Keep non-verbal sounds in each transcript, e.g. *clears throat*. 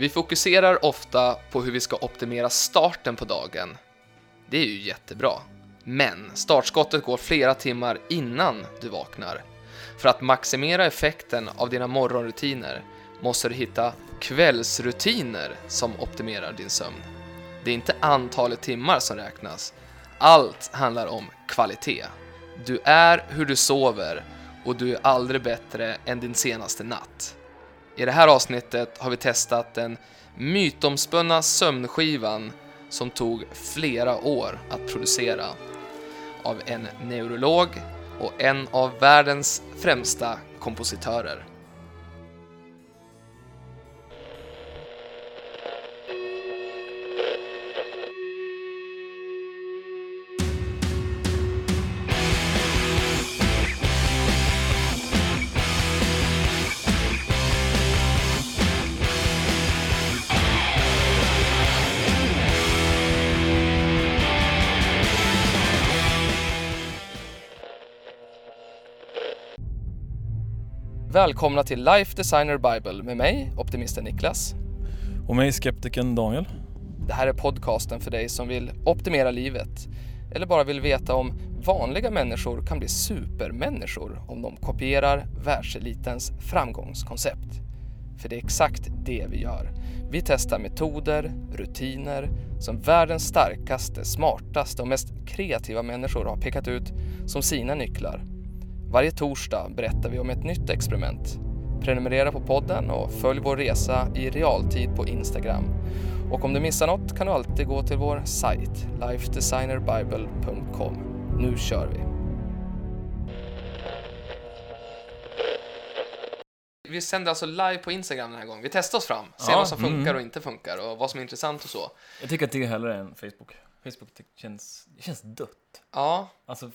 Vi fokuserar ofta på hur vi ska optimera starten på dagen. Det är ju jättebra. Men startskottet går flera timmar innan du vaknar. För att maximera effekten av dina morgonrutiner måste du hitta kvällsrutiner som optimerar din sömn. Det är inte antalet timmar som räknas. Allt handlar om kvalitet. Du är hur du sover och du är aldrig bättre än din senaste natt. I det här avsnittet har vi testat den mytomspunna sömnskivan som tog flera år att producera av en neurolog och en av världens främsta kompositörer. Välkomna till Life Designer Bible med mig, optimisten Niklas. Och mig, skeptikern Daniel. Det här är podcasten för dig som vill optimera livet eller bara vill veta om vanliga människor kan bli supermänniskor om de kopierar världselitens framgångskoncept. För det är exakt det vi gör. Vi testar metoder, rutiner som världens starkaste, smartaste och mest kreativa människor har pekat ut som sina nycklar varje torsdag berättar vi om ett nytt experiment. Prenumerera på podden och följ vår resa i realtid på Instagram. Och om du missar något kan du alltid gå till vår sajt, lifedesignerbible.com. Nu kör vi! Vi sänder alltså live på Instagram den här gången. Vi testar oss fram, ser Ja, vad som funkar mm. och inte funkar och vad som är intressant och så. Jag tycker att det är hellre än Facebook. Facebook känns, det känns dött. Ja, Alltså,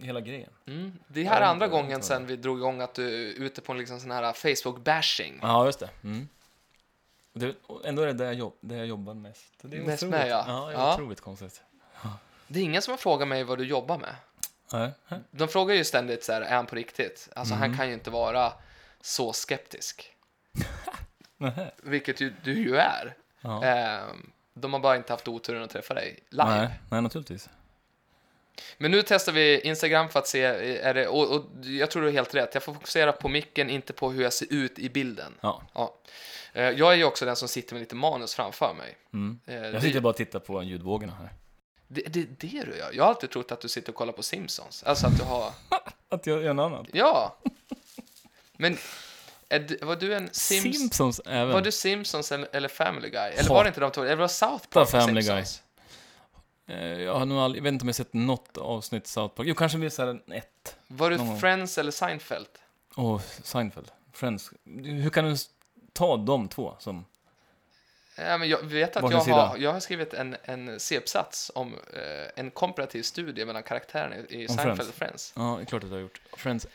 hela grejen. mm. det här är andra gången sen vi drog igång att du är ute på en liksom sån här Facebook-bashing. Ja, just det. Mm. Det ändå är det där jag, jobb, där jag jobbar mest. Det är Mest otroligt. med, ja. Ja, det är Ja. otroligt konstigt. Det är ingen som har frågat mig vad du jobbar med. Nej. De frågar ju ständigt så här, är han på riktigt? Alltså han kan ju inte vara så skeptisk. *laughs* Vilket ju, du ju är. Ja. Ehm, de har bara inte haft oturen att träffa dig live. Nej, nej, naturligtvis. Men nu testar vi Instagram för att se, är det, och, och jag tror du är helt rätt. Jag får fokusera på micken, inte på hur jag ser ut i bilden. Ja. Ja. Eh, Jag är ju också den som sitter med lite manus framför mig. Mm. Eh, Jag sitter bara och tittar på ljudvågorna här. det, det är det du gör. Jag har alltid trott att du sitter och kollar på Simpsons. Alltså att du har... *laughs* Att jag gör något annat. Ja! Men är du, var du en Sims... Simpsons även. Var du Simpsons eller, eller Family Guy? Eller var det inte de två? Eller var South Park Family Guy. Eh, Jag har nog aldrig, jag vet inte om jag sett något avsnitt South Park. Jo, kanske vi såhär ett. Var du Någon. Friends eller Seinfeld? Åh, Seinfeld. Friends. Hur kan du ta de två som... Ja, men jag vet att jag har, jag har skrivit en, en C-uppsats om eh, en komparativ studie mellan karaktärerna i Om Seinfeld Friends. och Friends. Ja, det är klart att jag har gjort. Friends.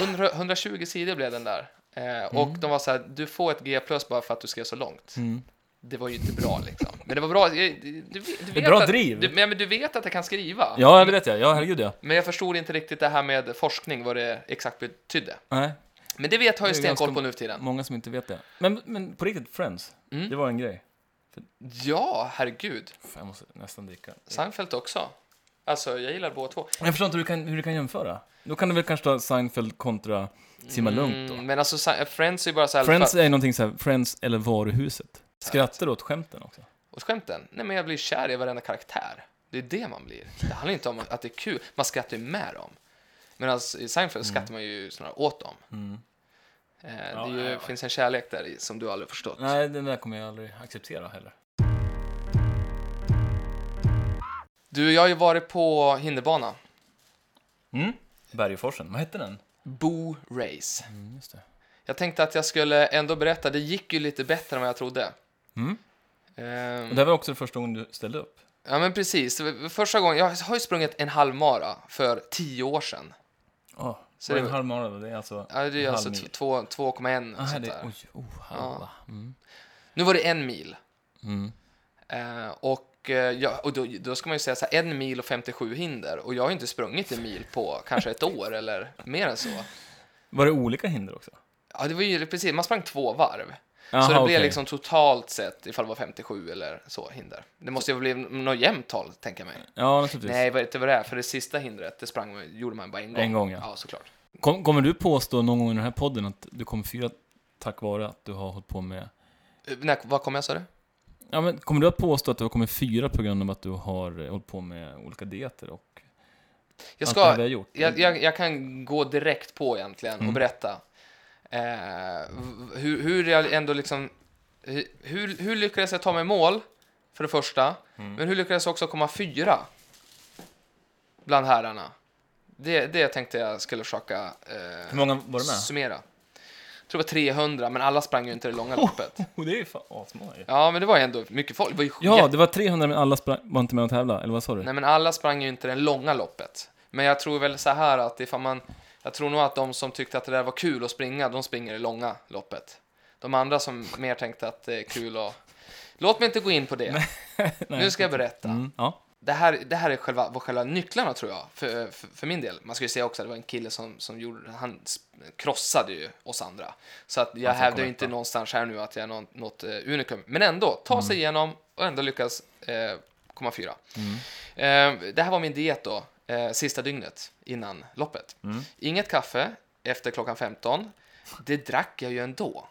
100, 120 sidor blev den där. Eh, och de var så här, du får ett G plus bara för att du skrev så långt. Mm. Det var ju inte bra liksom. Men det var bra. Du, du, du vet bra att, driv. Du, men du vet att jag kan skriva. Ja, det vet jag. Ja, herregud ja. Men jag förstod inte riktigt det här med forskning, vad det exakt betydde. Nej, Men det vet har ju Det är stenkoll på nu för tiden. många som inte vet det. Men, men på riktigt, Friends. Mm. Det var en grej. Ja, herregud. Fan, Jag måste nästan dricka. Seinfeld också. Alltså, jag gillar båda två. Jag förstår inte hur du kan, hur du kan jämföra. Då kan du väl kanske ta Seinfeld kontra Simma Lugnt då. Mm, men alltså, Friends är ju bara så här... Friends är någonting såhär, Friends eller Varuhuset. Skrattar du åt skämten också? Och skämten? Nej, men jag blir kär i varenda karaktär. Det är det man blir. Det handlar inte om att det är kul. Man skrattar ju med dem. Medan i Seinfeld skrattar man ju snarare åt dem. Mm. Eh, Ja, det är ju, finns en kärlek där i som du aldrig förstått. Nej, den där kommer jag aldrig acceptera heller. Du, jag har ju varit på hinderbana. Mm? Bergforsen, vad hette den? Bo Race. Mm, just det. Jag tänkte att jag skulle ändå berätta, det gick ju lite bättre än vad jag trodde. Mm. Ehm, Och det var också första gången du ställde upp. Ja, men precis. Första gången, jag har ju sprungit en halvmara för tio år sedan. Oh, Så så det är det- en halv mara då? Det är alltså... Ja, det är en alltså halv mil. två- 2,1 Ah, sånt det, där. oj, oh, halva. Mm. Nu var det en mil. Mm. Eh, och ja, och då, då ska man ju säga så här, en mil och 57 hinder. Och jag har inte sprungit en mil på kanske ett år eller mer än så. Var det olika hinder också? Ja, det var ju precis, man sprang två varv. Jaha, så det blev okej. liksom totalt sett, ifall det var 57 eller så, hinder. Det måste ju bli något jämnt tal, tänker jag mig. Ja, naturligtvis. Nej, vet du vad det är? För det sista hindret, det sprang gjorde man bara en gång. En gång, ja. Ja, såklart. Kom, kommer du påstå någon gång i den här podden att du kommer fyra tack vare att du har hållit på med... Eh, När, vad kom jag, sa du? Ja, men kommer du att påstå att du har kommit fyra på grund av att du har eh, hållit på med olika dieter och Jag, det ska, jag, jag, jag kan gå direkt på egentligen och Mm. berätta eh, hur, hur jag ändå liksom... Hur, hur, lyckades jag ta mig mål, för det första? Mm. Men hur lyckades jag också komma fyra bland herrarna? Det, det tänkte jag skulle försöka eh, Hur många var du med? summera. Tror det var 300, men alla sprang ju inte det långa *laughs* loppet. Oh, *laughs* det är ju fan asmånga ju. Ja, men det var ju ändå mycket folk. Det var ju Ja, det var 300 men alla sprang, var inte med och tävla, eller vad sa du? Nej, men alla sprang ju inte det långa loppet. Men jag tror väl så här att ifall man... Jag tror nog att de som tyckte att det där var kul att springa, de springer det långa loppet. De andra som mer tänkte att det är kul att... Låt mig inte gå in på det. *laughs* Nej, nu ska jag berätta. Mm, ja. Det här, det här är själva, var själva nycklarna tror jag, för, för, för min del. Man ska ju säga också att det var en kille som, som gjorde, han krossade ju oss andra. Så att jag hävdar inte någonstans här nu att jag är något, något eh, unikum. Men ändå, ta Mm. sig igenom och ändå lyckas eh, komma fyra. Mm. Eh, det här var min diet då, eh, sista dygnet innan loppet. Mm. Inget kaffe efter klockan 15. Det drack jag ju ändå.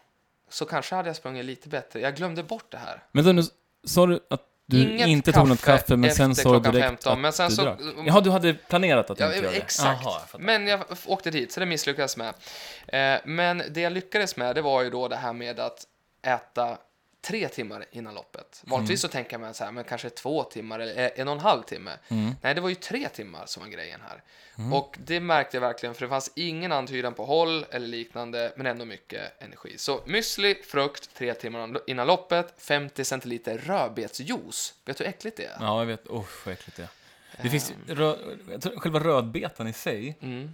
Så kanske hade jag sprungit lite bättre. Jag glömde bort det här. Men nu sa du att du Inget inte tog något kaffe, men sen sa du direkt 15, att men sen du så- drack? Jaha, du hade planerat att Ja, inte göra det? exakt. Jaha, jag. Men jag åkte dit, så det misslyckades med. Eh, men det jag lyckades med, det var ju då det här med att äta tre timmar innan loppet. Vanligtvis så tänker man så här, men kanske två timmar eller en och en halv timme. Mm. Nej, det var ju tre timmar som var grejen här. Och det märkte jag verkligen, för det fanns ingen antydan på håll eller liknande, men ändå mycket energi. Så müsli, frukt, tre timmar innan loppet, 50 centiliter rödbetsjuice. Vet du hur äckligt det är? Ja, jag vet. Usch, vad äckligt det är. Det finns rö, jag tror själva rödbetan i sig, Mm.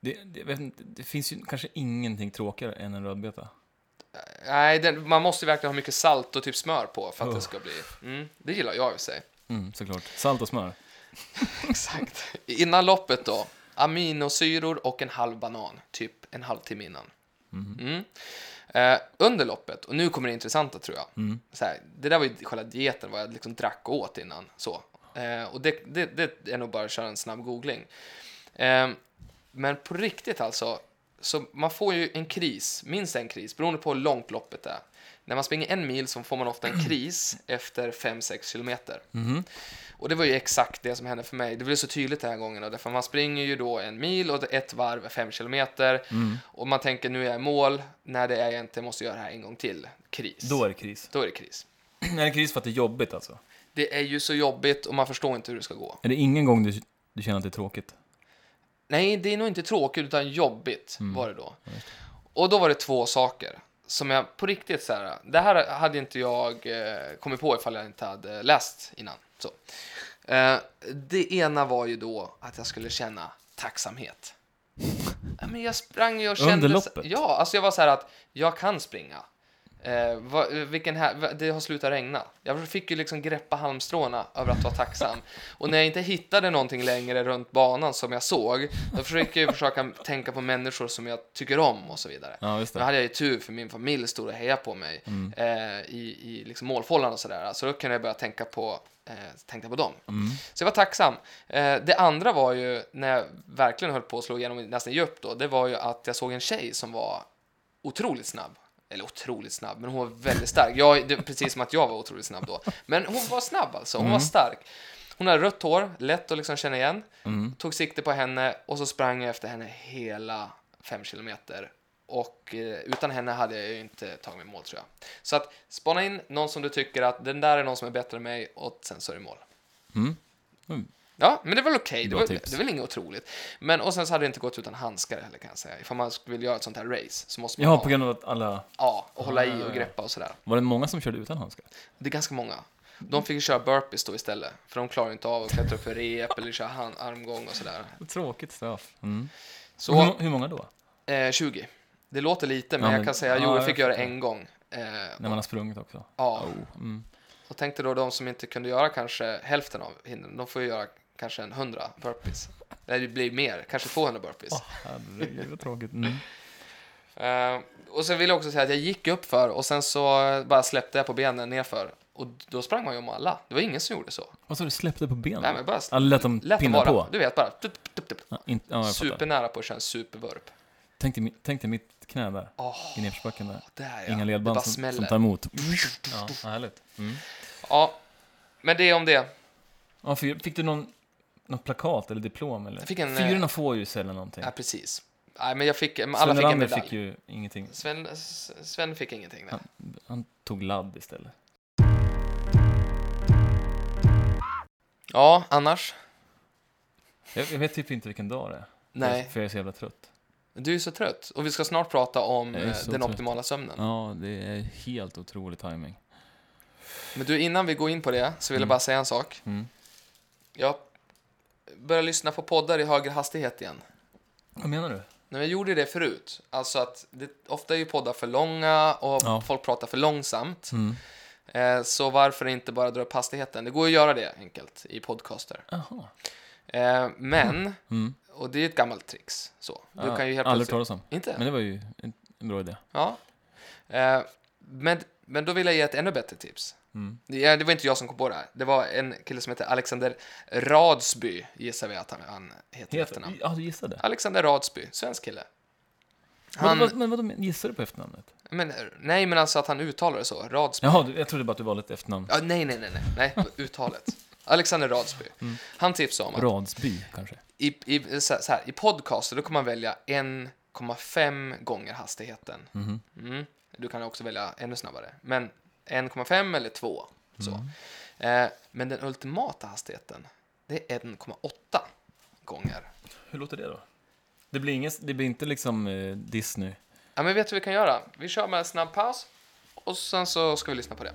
det, det, inte, det finns ju kanske ingenting tråkigare än en rödbeta. Nej, den, man måste verkligen ha mycket salt och typ smör på för att Oh. det ska bli... Mm, det gillar jag i sig. Mm, såklart. Salt och smör. *laughs* Exakt. Innan loppet då, aminosyror och en halv banan, typ en halvtimme innan. Mm. Eh, under loppet, och nu kommer det intressanta tror jag. Mm. Här, det där var ju själva dieten, vad jag liksom drack och åt innan. Så. Eh, och det, det, det är nog bara att köra en snabb googling. Eh, men på riktigt alltså, så man får ju en kris, minst en kris, beroende på hur långt loppet är. När man springer en mil så får man ofta en kris *clears throat* efter 5-6 kilometer. Mhm. Och det var ju exakt det som hände för mig. Det blev så tydligt den här gången. då, Därför man springer ju då en mil och ett varv är fem kilometer. Mm. Och man tänker nu är jag i mål. När det är jag inte, måste göra det här en gång till. Kris. Då är det kris. Då är det kris. *clears throat* är det kris för att det är jobbigt alltså? Det är ju så jobbigt och man förstår inte hur det ska gå. Är det ingen gång du, du känner att det är tråkigt? Nej, det är nog inte tråkigt utan jobbigt Mm. var det då. Och då var det två saker som jag på riktigt så här. Det här hade inte jag eh, kommit på ifall jag inte hade läst innan. Så. Eh, det ena var ju då att jag skulle känna tacksamhet. *laughs* Men jag sprang ju och Under kände... loppet? Ja, alltså jag var så här att jag kan springa. Eh, vad, vilken här, det har slutat regna. Jag fick ju liksom greppa halmstråna över att vara tacksam. Och när jag inte hittade någonting längre runt banan som jag såg, då försöker jag försöka tänka på människor som jag tycker om och så vidare. Ja, just det. hade jag ju tur för min familj stod och hejade på mig Mm. eh, i, i liksom målfållan och sådär. Så då kunde jag börja tänka på, eh, tänka på dem. Mm. Så jag var tacksam. Eh, det andra var ju, när jag verkligen höll på att slå igenom nästan upp då, det var ju att jag såg en tjej som var otroligt snabb. Eller otroligt snabb, men hon var väldigt stark. Jag, precis som att jag var otroligt snabb då. Men hon var snabb alltså, hon var stark. Hon hade rött hår, lätt att liksom känna igen. Mm. Tog sikte på henne och så sprang jag efter henne hela fem kilometer. Och eh, utan henne hade jag ju inte tagit mig mål tror jag. Så att spana in någon som du tycker att den där är någon som är bättre än mig och sen så är det mål. Mm. Ja, men det var okej. Det, Bra var, tips. det var inget otroligt. Men och sen så hade det inte gått utan handskar heller kan jag säga. Ifall man vill göra ett sånt här race så måste man Jaha, ha, på grund av att alla... ja, och hålla Ah, i ja, och ja. greppa och sådär. Var det många som körde utan handskar? Det är ganska många. De fick ju köra burpees då istället. För de klarar inte av att klättra upp för rep eller köra hand, armgång och sådär. Tråkigt straff. Mm. Så hur, hur många då? Eh, 20. Det låter lite, men Ja, jag men- kan säga, ja, jo, jag jag fick göra det en gång. Eh, När man har sprungit också? ja, Oh. Mm. och tänkte då de som inte kunde göra kanske hälften av hindren, de får ju göra kanske en 100 burpees. Eller det blir mer, kanske 200 burpees. Åh, herregud vad tråkigt. Mm. Eh, och så vill jag också säga att jag gick upp för och sen så bara släppte jag på benen nerför. Och då sprang man ju om alla. Det var ingen som gjorde så. Vad sa du, släppte på benen? Nej, men bara Ja, lät dem lät pinna vara. på? Du vet, bara tup, tup, tup. Ja, inte, ja. Supernära på att köra en supervurp. Tänk dig, tänk dig mitt knä där, Åh, i nedförsbacken där. där ja. Inga ledband bara som, som tar emot. Ja, härligt. Mm. Ja, men det om det. Ja, fick du någon, något plakat eller diplom? Eller? Jag fick en, Fyrorna får ju sällan någonting. Ja, precis. Nej, men jag fick, alla Sven fick en medalj. fick ju ingenting. Sven, Sven fick ingenting. Nej. Han tog ladd istället. Ja, annars? Jag, jag vet typ inte vilken dag det är. Nej, För jag är så jävla trött. du är så trött. Och vi ska snart prata om Jag eh, den trött. optimala sömnen. Ja, det är helt otrolig timing. Men du, innan vi går in på det så vill jag Mm. bara säga en sak. Mm. Jag börjar lyssna på poddar i högre hastighet igen. Vad menar du? När jag gjorde det förut, alltså att det, ofta är ju poddar för långa och Ja. folk pratar för långsamt. Mm. Eh, så varför inte bara dra upp hastigheten? Det går att göra det enkelt i podcaster. Eh, men, Mm. och det är ett gammalt tricks, så. Du Ja, kan ju helt Aldrig talas om. Inte? Men det var ju en, en bra idé. Ja. Eh, men, men då vill jag ge ett ännu bättre tips. Mm. Det, det var inte jag som kom på det här. Det var en kille som heter Alexander Radsby, gissar vi att han, han heter i efternamn. Heter, ja, du gissade. Alexander Radsby, svensk kille. Han... Vad, men vadå, gissade du på efternamnet? men, nej, men alltså att han uttalar det så. Radsby. Jaha, jag trodde bara att du valde ett efternamn. Ja, nej, nej, nej, nej, nej, uttalet. Alexander Radsby. Mm. Han tipsade om att Radsby, kanske? i, i, så här, i podcaster då kan man välja 1,5 gånger hastigheten. Mhm. Mm. Du kan också välja ännu snabbare, men 1,5 eller 2. Så. Mm. Eh, men den ultimata hastigheten, det är 1,8 gånger. Hur låter det då? Det blir, ingen, det blir inte liksom eh, Disney. Ja, men vet du vad vi kan göra? Vi kör med en snabb paus och sen så ska vi lyssna på det.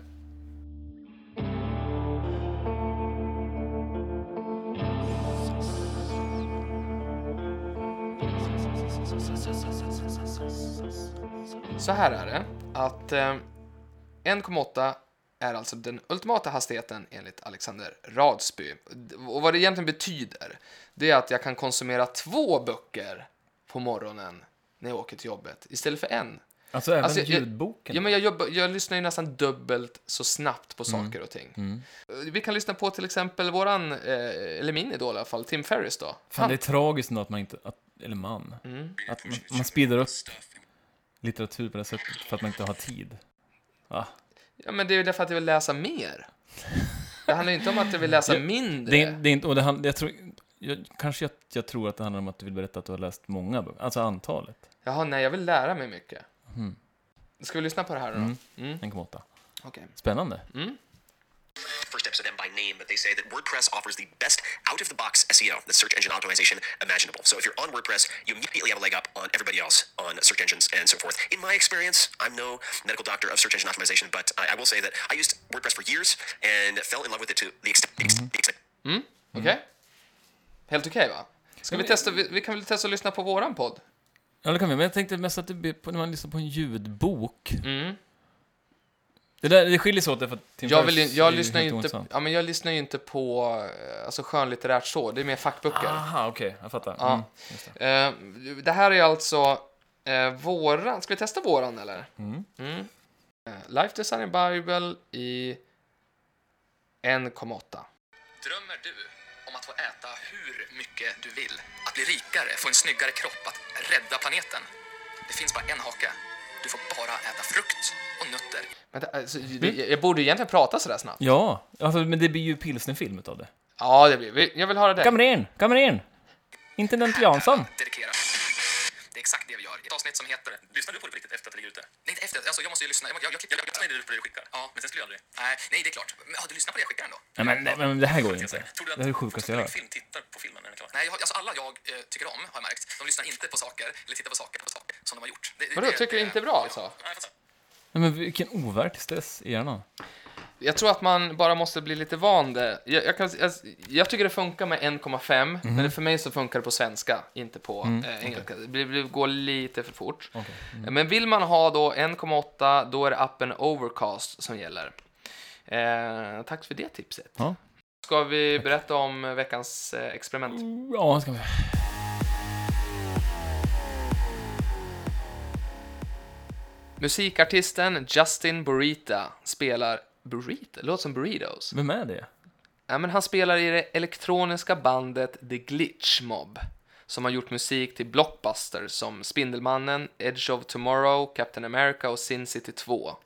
Så här är det, att eh, 1,8 är alltså den ultimata hastigheten enligt Alexander Radsby. Och vad det egentligen betyder, det är att jag kan konsumera två böcker på morgonen när jag åker till jobbet istället för en. Alltså även Alltså, jag- ljudboken? Ja, men jag, jobbar, jag lyssnar ju nästan dubbelt så snabbt på saker och ting. Mm. Vi kan lyssna på till exempel våran, eh, eller min idol i alla fall, Tim Ferris då. Fan, det är tragiskt ändå att man inte, att, eller man, Mm. att man, man speedar upp litteratur på det sättet för att man inte har tid. Va? Ja, men det är ju därför att jag vill läsa mer. Det handlar ju inte om att jag vill läsa *laughs* mindre. Det är, det är inte, och det hand, jag tror, jag, kanske jag, jag tror att det handlar om att du vill berätta att du har läst många böcker, alltså antalet. Jaha, nej, jag vill lära mig mycket. Mm. Ska vi lyssna på det här då? Mm. Mm. 1,8. Okej. Spännande. Mm. First episode of them by name, but they say that WordPress offers the best out of the box SEO, the search engine optimization imaginable. So if you're on WordPress, you immediately have a leg up on everybody else on search engines and so forth. In my experience, I'm no medical doctor of search engine optimization, but I, I will say that I used WordPress for years and fell in love with it to the extent. the ex- the extent Okej. Helt okej, va? Ska vi men- testa, vi, vi kan väl testa att lyssna på våran podd? Ja, det kan vi. Men jag tänkte mest att det blir på, när man lyssnar på en ljudbok. Mm. Det, där, det skiljer sig åt därför att Tim Jag, vill, är jag, lyssnar ju inte, ja, men jag lyssnar ju inte på eh, alltså, skönlitterärt så, det är mer fackböcker. Aha, okej. Jag fattar. Ja. Mm, det. Eh, det här är alltså eh, våran, ska vi testa våran eller? Mm. Mm. Eh, Life Design Bible i 1,8. Drömmer du om att få äta hur mycket du vill? Att bli rikare, få en snyggare kropp, att rädda planeten? Det finns bara en hake. Du får bara äta frukt och nötter. Men alltså, det, jag borde ju egentligen prata sådär snabbt. Ja, alltså, men det blir ju pilsnerfilm utav det. Ja, det blir Jag vill höra det. Kommer in, kommer in! Intendent Jansson. Dedikera. Det är exakt det vi gör. Ett avsnitt som heter... Lyssnar du på det på riktigt efter att det ligger ute? Nej, inte efter. Alltså, jag måste ju lyssna. Jag, jag, jag, jag, jag lyssnar ju på det du skickar. Ja, men sen skulle jag aldrig... Nej, nej, det är klart. Men, ja, du lyssnar på det jag skickar ändå? Nej, men, nej, men det här går ju inte. Tror du att, Det här är det sjukaste jag hört. film tittar på filmen när den är klar? Nej, jag, alltså alla jag eh, tycker om, har jag märkt, de lyssnar inte på saker, eller tittar på saker, på saker som de har gjort. Det, det- Vadå, det- tycker du inte är bra alltså? Ja. Nej, men vilken overklig stress i hjärnan. Jag tror att man bara måste bli lite van det. Jag, jag, kan, jag, jag tycker det funkar med 1,5, men det- för mig så funkar det på svenska, inte på eh, engelska. Det, blir- det går lite för fort. Okej. Men vill man ha då 1,8, då är det appen Overcast som gäller. Eh, tack för det tipset. Ja. Ska vi berätta om veckans eh, experiment? Ja, ska vi. Musikartisten Justin Burita spelar... Burrito? Låter som burritos. Vem är det? Ja, men han spelar i det elektroniska bandet The Glitch Mob som har gjort musik till blockbusters som Spindelmannen, Edge of Tomorrow, Captain America och Sin City 2.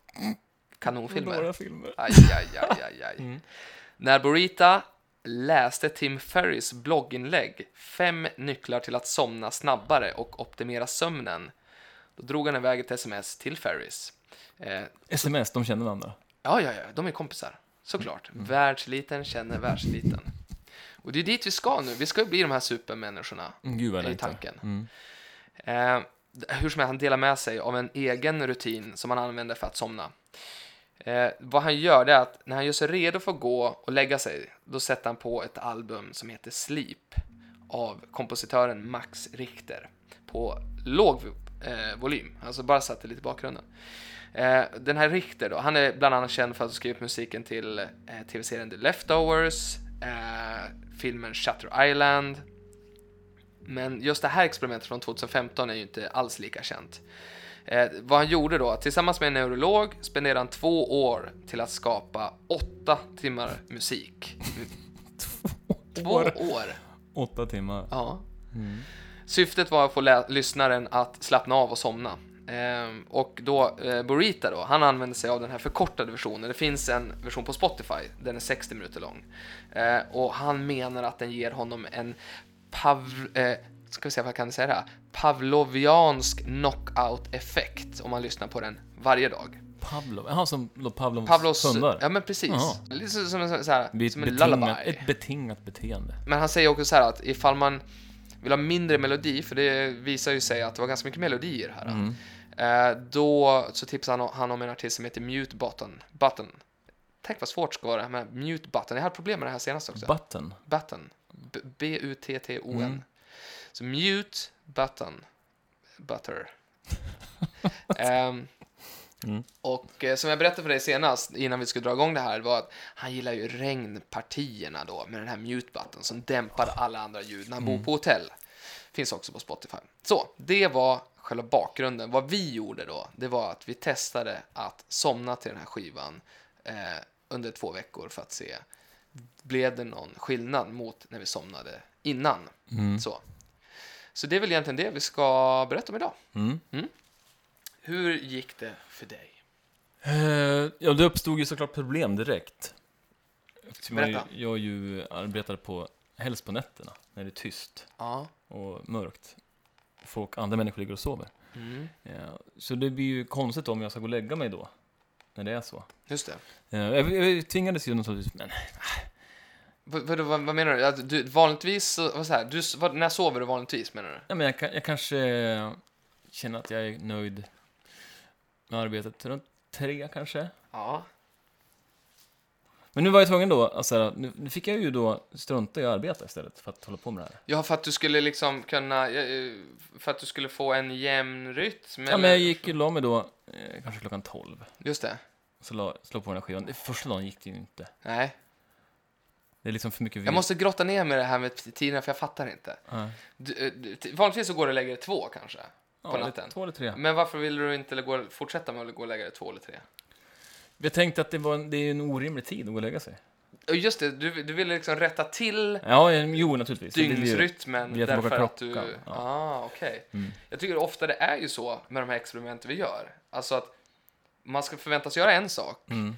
Kanonfilmer. filmer. Aj, aj, aj, aj, aj. *laughs* När Burita läste Tim Ferris blogginlägg Fem nycklar till att somna snabbare och optimera sömnen. Då drog han iväg ett sms till Ferris. Eh, Sms, de känner varandra. Ja, ja, ja, de är kompisar. Såklart. Världsliten känner världsliten. Och det är dit vi ska nu. Vi ska ju bli de här supermänniskorna. Mm, Gud vad längtar. tanken. Mm. Eh, hur som helst, han delar med sig av en egen rutin som han använder för att somna. Eh, vad han gör det är att när han gör sig redo för att gå och lägga sig, då sätter han på ett album som heter Sleep av kompositören Max Richter på låg eh, volym, alltså bara satt det lite i bakgrunden. Eh, den här Richter då, han är bland annat känd för att ha skrivit musiken till eh, tv-serien The Leftovers, eh, filmen Shutter Island, men just det här experimentet från 2015 är ju inte alls lika känt. Eh, vad han gjorde då, tillsammans med en neurolog spenderade han två år till att skapa åtta timmar musik. *laughs* Två år? Åtta timmar. Ja. Syftet var att få lyssnaren att slappna av och somna. Ehm, och då, eh, Burita då, han använder sig av den här förkortade versionen. Det finns en version på Spotify, den är 60 minuter lång. Eh, och han menar att den ger honom en pav... Eh, ska vi se, vad kan jag säga det här? Pavloviansk knockout-effekt om man lyssnar på den varje dag. Pavlov, jaha som Pavlovs Pavlos... hundar? Ja, men precis. Jaha. Lite som, som, så här, ett som en lullaby. ett betingat beteende. Men han säger också så här att ifall man vill ha mindre melodi, för det visar ju sig att det var ganska mycket melodier här. Mm. Eh, då så tipsar han, han om en artist som heter Mute Button. Button. Tänk vad svårt det ska vara med Mute Button. Jag hade problem med det här senast också. Button. Button. B-U-T-T-O-N. Mm. Så Mute Button. Butter. *laughs* Ehm, Mm. Och eh, som jag berättade för dig senast, innan vi skulle dra igång det här, var att han gillar ju regnpartierna då, med den här mute button som dämpar alla andra ljud när han bor på hotell. Finns också på Spotify. Så, det var själva bakgrunden. Vad vi gjorde då, det var att vi testade att somna till den här skivan eh, under två veckor för att se, blev det någon skillnad mot när vi somnade innan? Mm. Så. Så det är väl egentligen det vi ska berätta om idag. Mm. Hur gick det för dig? Eh, ja, det uppstod ju såklart problem direkt. Eftersom jag, ju- Berätta. jag ju arbetar på, helst på nätterna, när det är tyst Ja. och mörkt. Folk, andra människor ligger och sover. Mm. Ja, så det blir ju konstigt om jag ska gå och lägga mig då, när det är så. Just det. Eh, jag, jag tvingades ju naturligtvis, men Vad, vad, vad, vad menar du? Att du vanligtvis, så- vad så här, du, vad, när sover du vanligtvis menar du? Ja, men jag, jag kanske känner att jag är nöjd med arbetet runt tre kanske. Ja. Men nu var jag tvungen då, alltså, nu, nu fick jag ju då strunta i att arbeta istället för att hålla på med det här. Ja, för att du skulle liksom kunna, eh, för att du skulle få en jämn rytm? Ja, men jag gick och la mig då, eh, kanske klockan 12. Just det. Så la, slog på den här skivan. Det, första dagen gick det ju inte. Nej. Det är liksom för mycket Jag måste grotta ner med det här med tiderna, för jag fattar inte. Ja, Du, eh, du, vanligtvis så går lägger dig två kanske, på ja, natten. två eller tre. Men varför vill du inte gå, fortsätta med att gå och lägga dig två eller tre? Jag tänkte att det, var en, det är en orimlig tid att gå och lägga sig. Just det, du, du ville liksom rätta till Ja, jo naturligtvis. Dygnsrytmen tillbaka därför att du... ja. Ah, okej. Mm. Jag tycker ofta det är ju så med de här experimenten vi gör. Alltså att man ska förväntas göra en sak, Mm.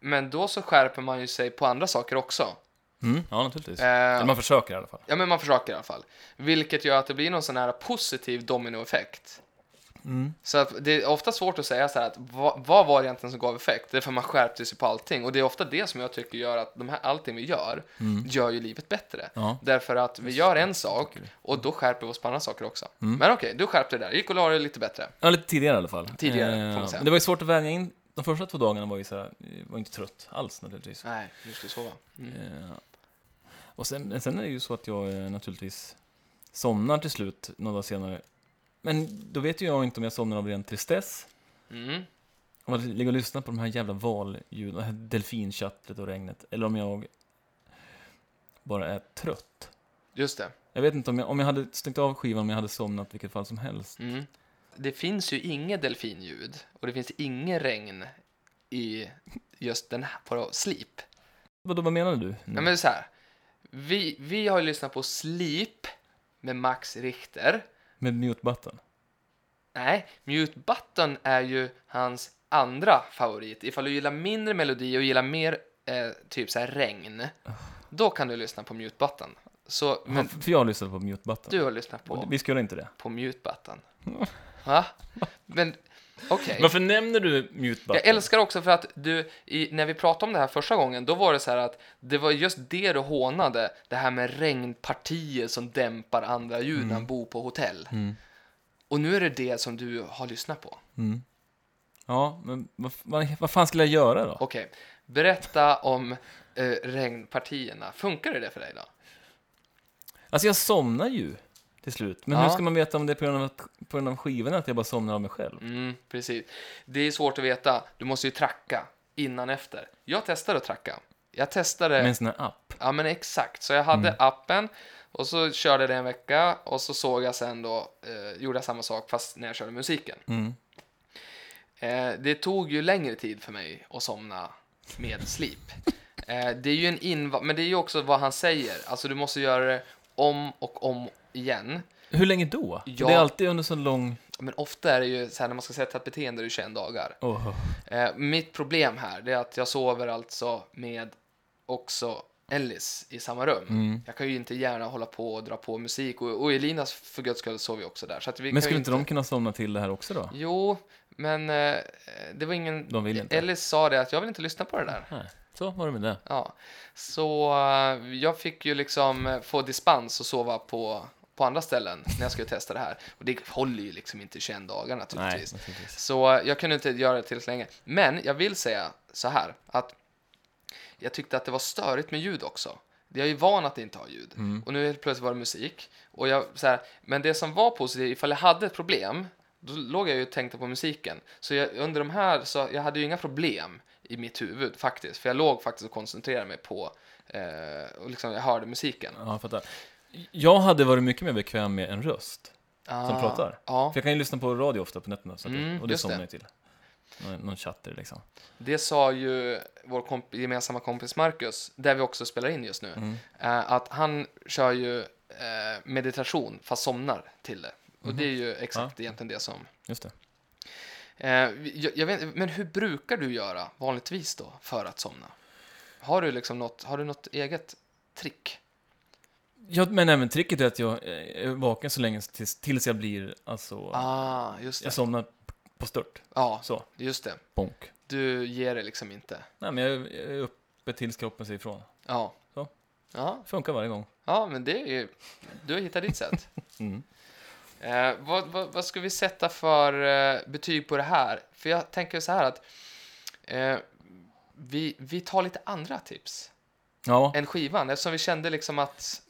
men då så skärper man ju sig på andra saker också. Mm, ja, naturligtvis. Eh, Eller man försöker i alla fall. Ja, men man försöker i alla fall. Vilket gör att det blir någon sån här positiv dominoeffekt. Mm. Så att det är ofta svårt att säga så här att vad, vad var det egentligen som gav effekt? Det är för man skärpte sig på allting. Och det är ofta det som jag tycker gör att de här, allting vi gör, gör ju livet bättre. Mm. Ja. Därför att vi gör en sak och då skärper vi oss på andra saker också. Men okej, du skärpte det där. Gick och la dig lite bättre. Ja, lite tidigare i alla fall. Tidigare, får Eh, man säga. Men det var ju svårt att vänja in. De första två dagarna var ju så här, var inte trött alls naturligtvis. Nej, du skulle sova. Mm. Eh, och sen, sen är det ju så att jag eh, naturligtvis somnar till slut några dagar senare. Men då vet ju jag inte om jag somnar av ren tristess, Mm. om att ligga och lyssna på de här jävla valljuden, det här delfinchattret och regnet, eller om jag bara är trött. Just det. Jag vet inte om jag, om jag hade stängt av skivan om jag hade somnat vilket fall som helst. Mm. Det finns ju inget delfinljud och det finns inget regn i just den här, på Sleep. Vadå, vad menar du? Ja, men så här. Vi, vi har ju lyssnat på Sleep med Max Richter. Med mute button? Nej, Mute Button är ju hans andra favorit. Ifall du gillar mindre melodi och gillar mer eh, typ så här regn, då kan du lyssna på Mute Button. Så, men Men, för jag har lyssnat på mute button. du har lyssnat på, Vi skulle inte det. på Mute Button. *laughs* Va? Men okej. Varför nämner du mute button? Jag älskar också för att du, i, när vi pratade om det här första gången, då var det så här att det var just det du hånade, det här med regnpartier som dämpar andra ljud när man bor på hotell. Mm. Och nu är det det som du har lyssnat på. Ja, men vad, vad, vad fan skulle jag göra då? Okej, berätta om eh, regnpartierna. Funkar det för dig då? Alltså jag somnar ju till slut. Men Ja. hur ska man veta om det är på grund av, att, på grund av skivorna att jag bara somnar av mig själv? Mm, precis. Det är svårt att veta. Du måste ju tracka innan efter. Jag testade att tracka. Jag testade... Med en sån här app? Ja, men exakt. Så jag hade Mm. appen och så körde jag det en vecka och så såg jag sen då, eh, gjorde jag samma sak fast när jag körde musiken. Mm. Eh, det tog ju längre tid för mig att somna med sleep. Eh, det är ju en inva- men det är ju också vad han säger. Alltså du måste göra det om och om igen. Hur länge då? Ja. Det är alltid under så lång... Men ofta är det ju så här när man ska sätta ett beteende, det är 21 dagar. Oh. Eh, mitt problem här det är att jag sover alltså med också Ellis i samma rum. Mm. Jag kan ju inte gärna hålla på och dra på musik och, och Elinas för guds skull sover ju också där. Så att vi Men skulle inte de kunna somna till det här också då? Jo, men eh, det var ingen... De vill inte. Ellis sa det att jag vill inte lyssna på det där. Nej, så var det med det. Ja, så eh, jag fick ju liksom få dispens och sova på, på andra ställen när jag skulle testa det här. Och det håller ju liksom inte 21 dagar naturligtvis. naturligtvis. Så jag kunde inte göra det tillräckligt länge. Men jag vill säga så här att jag tyckte att det var störigt med ljud också. Jag är ju van att inte ha ljud. Mm. Och nu helt plötsligt var det musik. Och jag, så här, men det som var positivt, ifall jag hade ett problem, då låg jag ju och tänkte på musiken. Så jag, under de här, så jag hade ju inga problem i mitt huvud faktiskt. För jag låg faktiskt och koncentrerade mig på, eh, och liksom jag hörde musiken. Ja, jag fattar. Jag hade varit mycket mer bekväm med en röst som Ah, pratar. Ja, För jag kan ju lyssna på radio ofta på nätterna, så att Mm, och det somnar jag till. Någon, någon chatter liksom. det sa ju vår komp- gemensamma kompis Marcus, där vi också spelar in just nu. Mm. Eh, att han kör ju eh, meditation fast somnar till det. Och det är ju exakt egentligen det som... Just det. Eh, jag, jag vet, men hur brukar du göra vanligtvis då för att somna? Har du liksom något, har du något eget trick? Ja, men även tricket är att jag är vaken så länge tills, tills jag blir, alltså, Ah, just det. jag somnar på stört. Ja, Så, just det. bonk. Du ger det liksom inte. Nej, men jag jag är uppe tills kroppen säger ifrån. Ja. Så. Ja, Funkar varje gång. ja men det är ju... Du har hittat ditt sätt. *laughs* Mm. Eh, vad, vad, vad ska vi sätta för eh, betyg på det här? För jag tänker så här att eh, vi, vi tar lite andra tips Ja, än skivan eftersom vi kände liksom att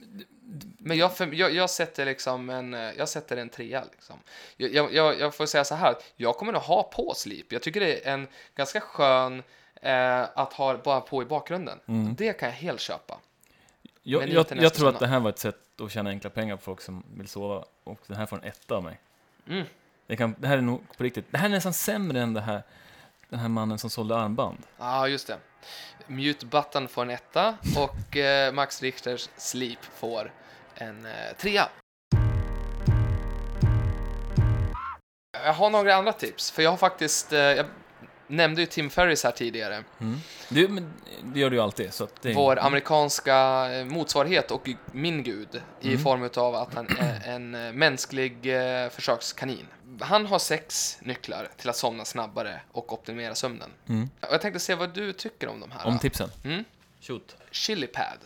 men jag, för, jag, jag sätter liksom en, eh, jag sätter en trea liksom. Jag, jag- jag, får säga så här, jag kommer nog ha på Sleep. Jag tycker det är en ganska skön eh, att ha bara på i bakgrunden. Det kan jag helt köpa. jag, jag, jag tror att det här var ett sätt att tjäna enkla pengar på folk som vill sova. Och det här får en etta av mig. Mm. Kan, det här är nog på riktigt. Det här är nästan sämre än det här, den här mannen som sålde armband. Ja, just det. Mute Button får en etta och *laughs* eh, Max Richters Sleep får en eh, trea. Jag har några andra tips, för jag har faktiskt, eh, jag nämnde ju Tim Ferris här tidigare, Det, men, det gör du ju alltid. Så att det, vår amerikanska eh, motsvarighet och min gud i form av att han är *clears throat* en eh, mänsklig eh, försökskanin. Han har sex nycklar till att somna snabbare och optimera sömnen. Mm. Och jag tänkte se vad du tycker om de här. Om tipsen. Mm. Shoot. Chili Pad.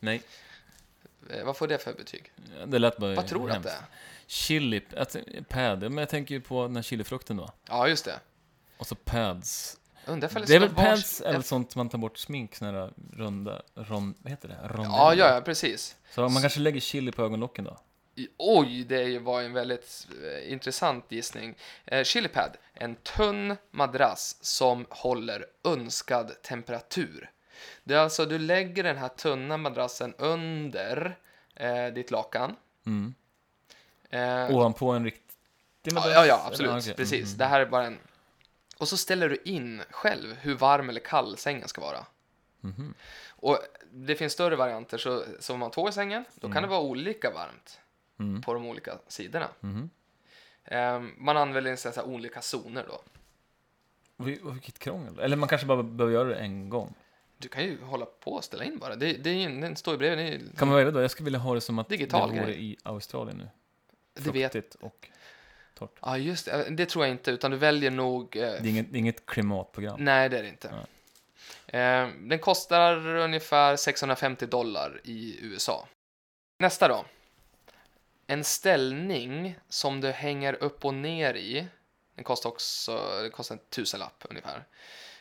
Nej, vad får det för betyg? det lät bara Vad tror du att det är? Chili, alltså, pad, men jag tänker ju på den här chilifrukten då. Ja, just det. Och så pads. Undrar ifall Det är väl pads, är väl sånt man tar bort smink, såna här runda, ron, vad heter det? Rondeller. Ja, ja, precis. Så man kanske lägger chili på ögonlocken då? Oj, det var en väldigt eh, intressant gissning. Eh, Chili Pad, en tunn madrass som håller önskad temperatur. Det är alltså, du lägger den här tunna madrassen under eh, ditt lakan. Mm. Eh, Ovanpå en rikt, Det med Ja, det- ja, absolut. Ja, okej. Precis. Mm, Det här är bara en... Och så ställer du in själv hur varm eller kall sängen ska vara. mhm. Och det finns större varianter, så, så om man två i sängen, då kan det vara olika varmt Mm. på de olika sidorna. Ehm, man använder så här, olika zoner då. Vilket krångel. Eller man kanske bara behöver göra det en gång. Du kan ju hålla på och ställa in bara. Det, det är ju, den står ju bredvid. Är Kan man välja då? Jag skulle vilja ha det som att Digital det vore grej. i Australien nu. det vet Fuktigt och torrt. Ja, just det. Det tror jag inte, utan du väljer nog... eh, Det är inget, det är inget klimatprogram. Nej, det är det inte. Eh, den kostar ungefär 650 dollar i USA. Nästa då. En ställning som du hänger upp och ner i. Den kostar också det kostar en tusenlapp ungefär.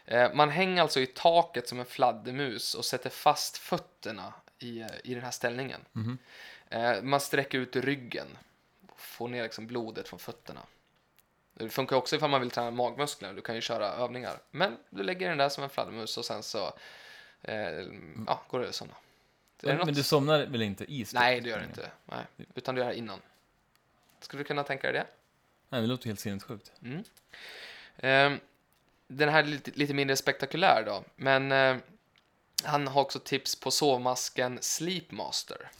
Eh, man hänger alltså i taket som en fladdermus och sätter fast fötterna i, i den här ställningen. Mhm. Eh, man sträcker ut ryggen får ner liksom blodet från fötterna. Det funkar också ifall man vill träna magmusklerna. Du kan ju köra övningar. Men du lägger den där som en fladdermus och sen så eh, ja, går det att somna. Men, något? men du somnar väl inte i? Nej, det gör det inte. Nej. Utan du gör det innan. Skulle du kunna tänka dig det? Nej, det låter helt sinnessjukt. Mm. Ehm, den här är lite, lite mindre spektakulär då, men eh, han har också tips på sovmasken Sleepmaster.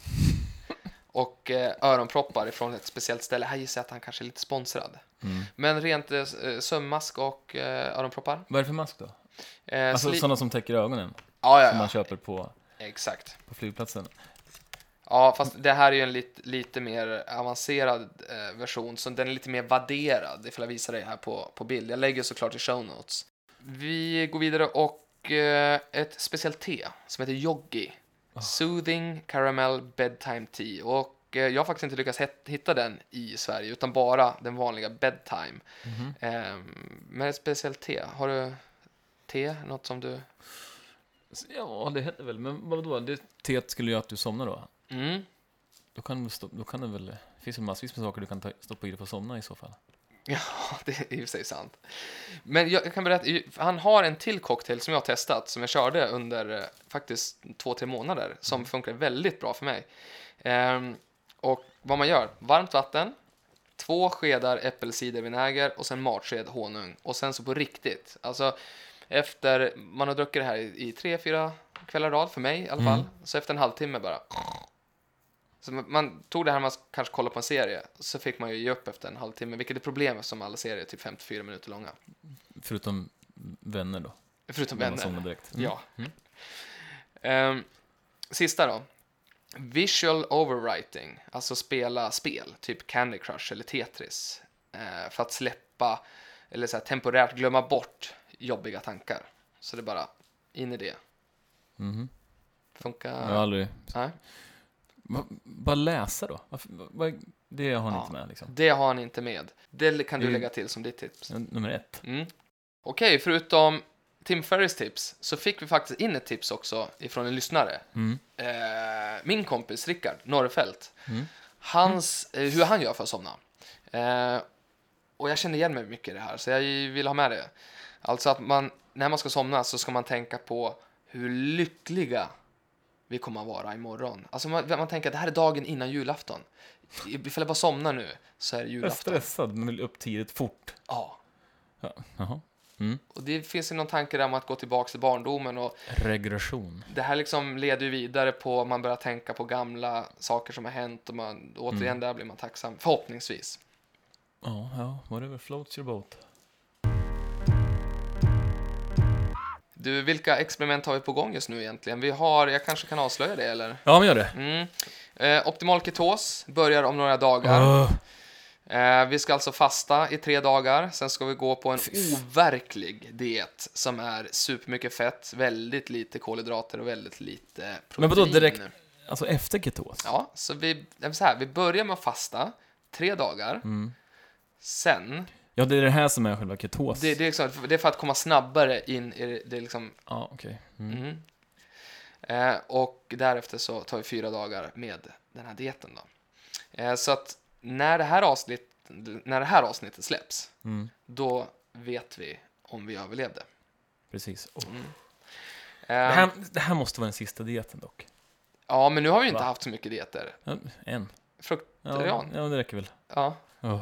Och eh, öronproppar ifrån ett speciellt ställe. Här gissar jag att han kanske är lite sponsrad. Mm. Men rent eh, sömnmask och eh, öronproppar. Vad är det för mask då? Eh, Alltså sli- sådana som täcker ögonen, ja, ja, som man köper på, Exakt. på flygplatsen. Ja, fast det här är ju en lite, lite mer avancerad eh, version, så den är lite mer vadderad, ifall jag visar dig här på, på bild. Jag lägger såklart i show notes. Vi går vidare och eh, ett speciellt te som heter Yoggi. Soothing Caramel Bedtime Tea. Och eh, jag har faktiskt inte lyckats hitta den i Sverige, utan bara den vanliga Bedtime. Mhm. Eh, men ett speciellt te. Har du te? Något som du... Ja, det heter väl, men vadå? Det teet skulle göra att du somnar då? Mm. Då kan, du stå, då kan det väl, det finns väl massvis med saker du kan ta, stoppa i dig för att somna i så fall. Ja, *laughs* det är i och för sig sant. Men jag, kan berätta, han har en till cocktail som jag har testat, som jag körde under eh, faktiskt två, tre månader, som funkar väldigt bra för mig. Ehm, och vad man gör, varmt vatten, två skedar äppelcidervinäger och sen matsked honung. Och sen så på riktigt, alltså efter, man har druckit det här i, i tre, fyra kvällar rad, för mig i alla fall. Så efter en halvtimme bara så man, man tog det här man kanske kollade på en serie, så fick man ju ge upp efter en halvtimme, vilket är problemet som alla serier, typ 54 minuter långa. Förutom vänner då. Förutom man vänner. somnar direkt. Mm. Ja. Ehm, sista då. Visual overwriting, alltså spela spel, typ Candy Crush eller Tetris, eh, för att släppa, eller så här, temporärt glömma bort jobbiga tankar. Så det är bara in i det. Mhm. Funkar? Jag har aldrig... Nej. Va, bara läsa då? Varför, det har han Ja. inte med liksom. Det har han inte med. Det kan du Mm. lägga till som ditt tips. Nummer ett. Mm. Okej, förutom Tim Ferris tips så fick vi faktiskt in ett tips också ifrån en lyssnare. Mm. Eh, min kompis Rickard Norrfelt. Mm. Hans, eh, hur han gör för att somna. Eh, och jag kände igen mig mycket i det här, så jag vill ha med det. Alltså att man, när man ska somna så ska man tänka på hur lyckliga vi kommer att vara imorgon. Alltså man, man tänker att det här är dagen innan julafton. Ifall jag bara somnar nu så är det Jag är julafton. stressad, man vill upp tidigt fort. Ja. Ja. Mm. Och det finns ju någon tanke där om att gå tillbaka till barndomen och Regression. det här liksom leder ju vidare på man börjar tänka på gamla saker som har hänt och man, återigen Mm. där blir man tacksam, förhoppningsvis. Ja, ja, whatever floats your boat. Du, vilka experiment har vi på gång just nu egentligen? Vi har, jag kanske kan avslöja det eller? Ja, men gör det. Mm. Eh, optimal ketos börjar om några dagar. Uh, Eh, vi ska alltså fasta i tre dagar, sen ska vi gå på en overklig diet som är supermycket fett, väldigt lite kolhydrater och väldigt lite protein. Men vadå, direkt? alltså efter ketos? Ja, så vi, så här, vi börjar med att fasta tre dagar. Mm. Sen, Ja, det är det här som är själva ketos. det, det, är liksom, det är för att komma snabbare in i det, det är liksom, Ja, okej. Mm. mhm. eh, och därefter så tar vi fyra dagar med den här dieten då. Eh, så att när det, här avsnitt, när det här avsnittet släpps, Mm. då vet vi om vi överlevde. Precis. Oh. Eh, Det, här, det här måste vara den sista dieten dock. Ja, men nu har vi inte Va? haft så mycket dieter. Ja, en. Ja, Fruktarian. ja, det räcker väl. Ja. Oh.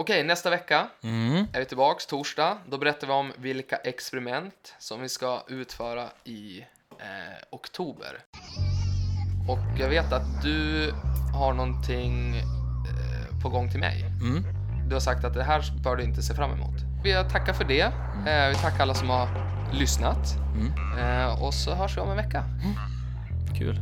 Okej, nästa vecka Mm. är vi tillbaks, torsdag. Då berättar vi om vilka experiment som vi ska utföra i eh, oktober. Och jag vet att du har någonting eh, på gång till mig. Mm. Du har sagt att det här bör du inte se fram emot. Vi tackar för det. Eh, vi tackar alla som har lyssnat. Mm. Eh, och så hörs vi om en vecka. Kul.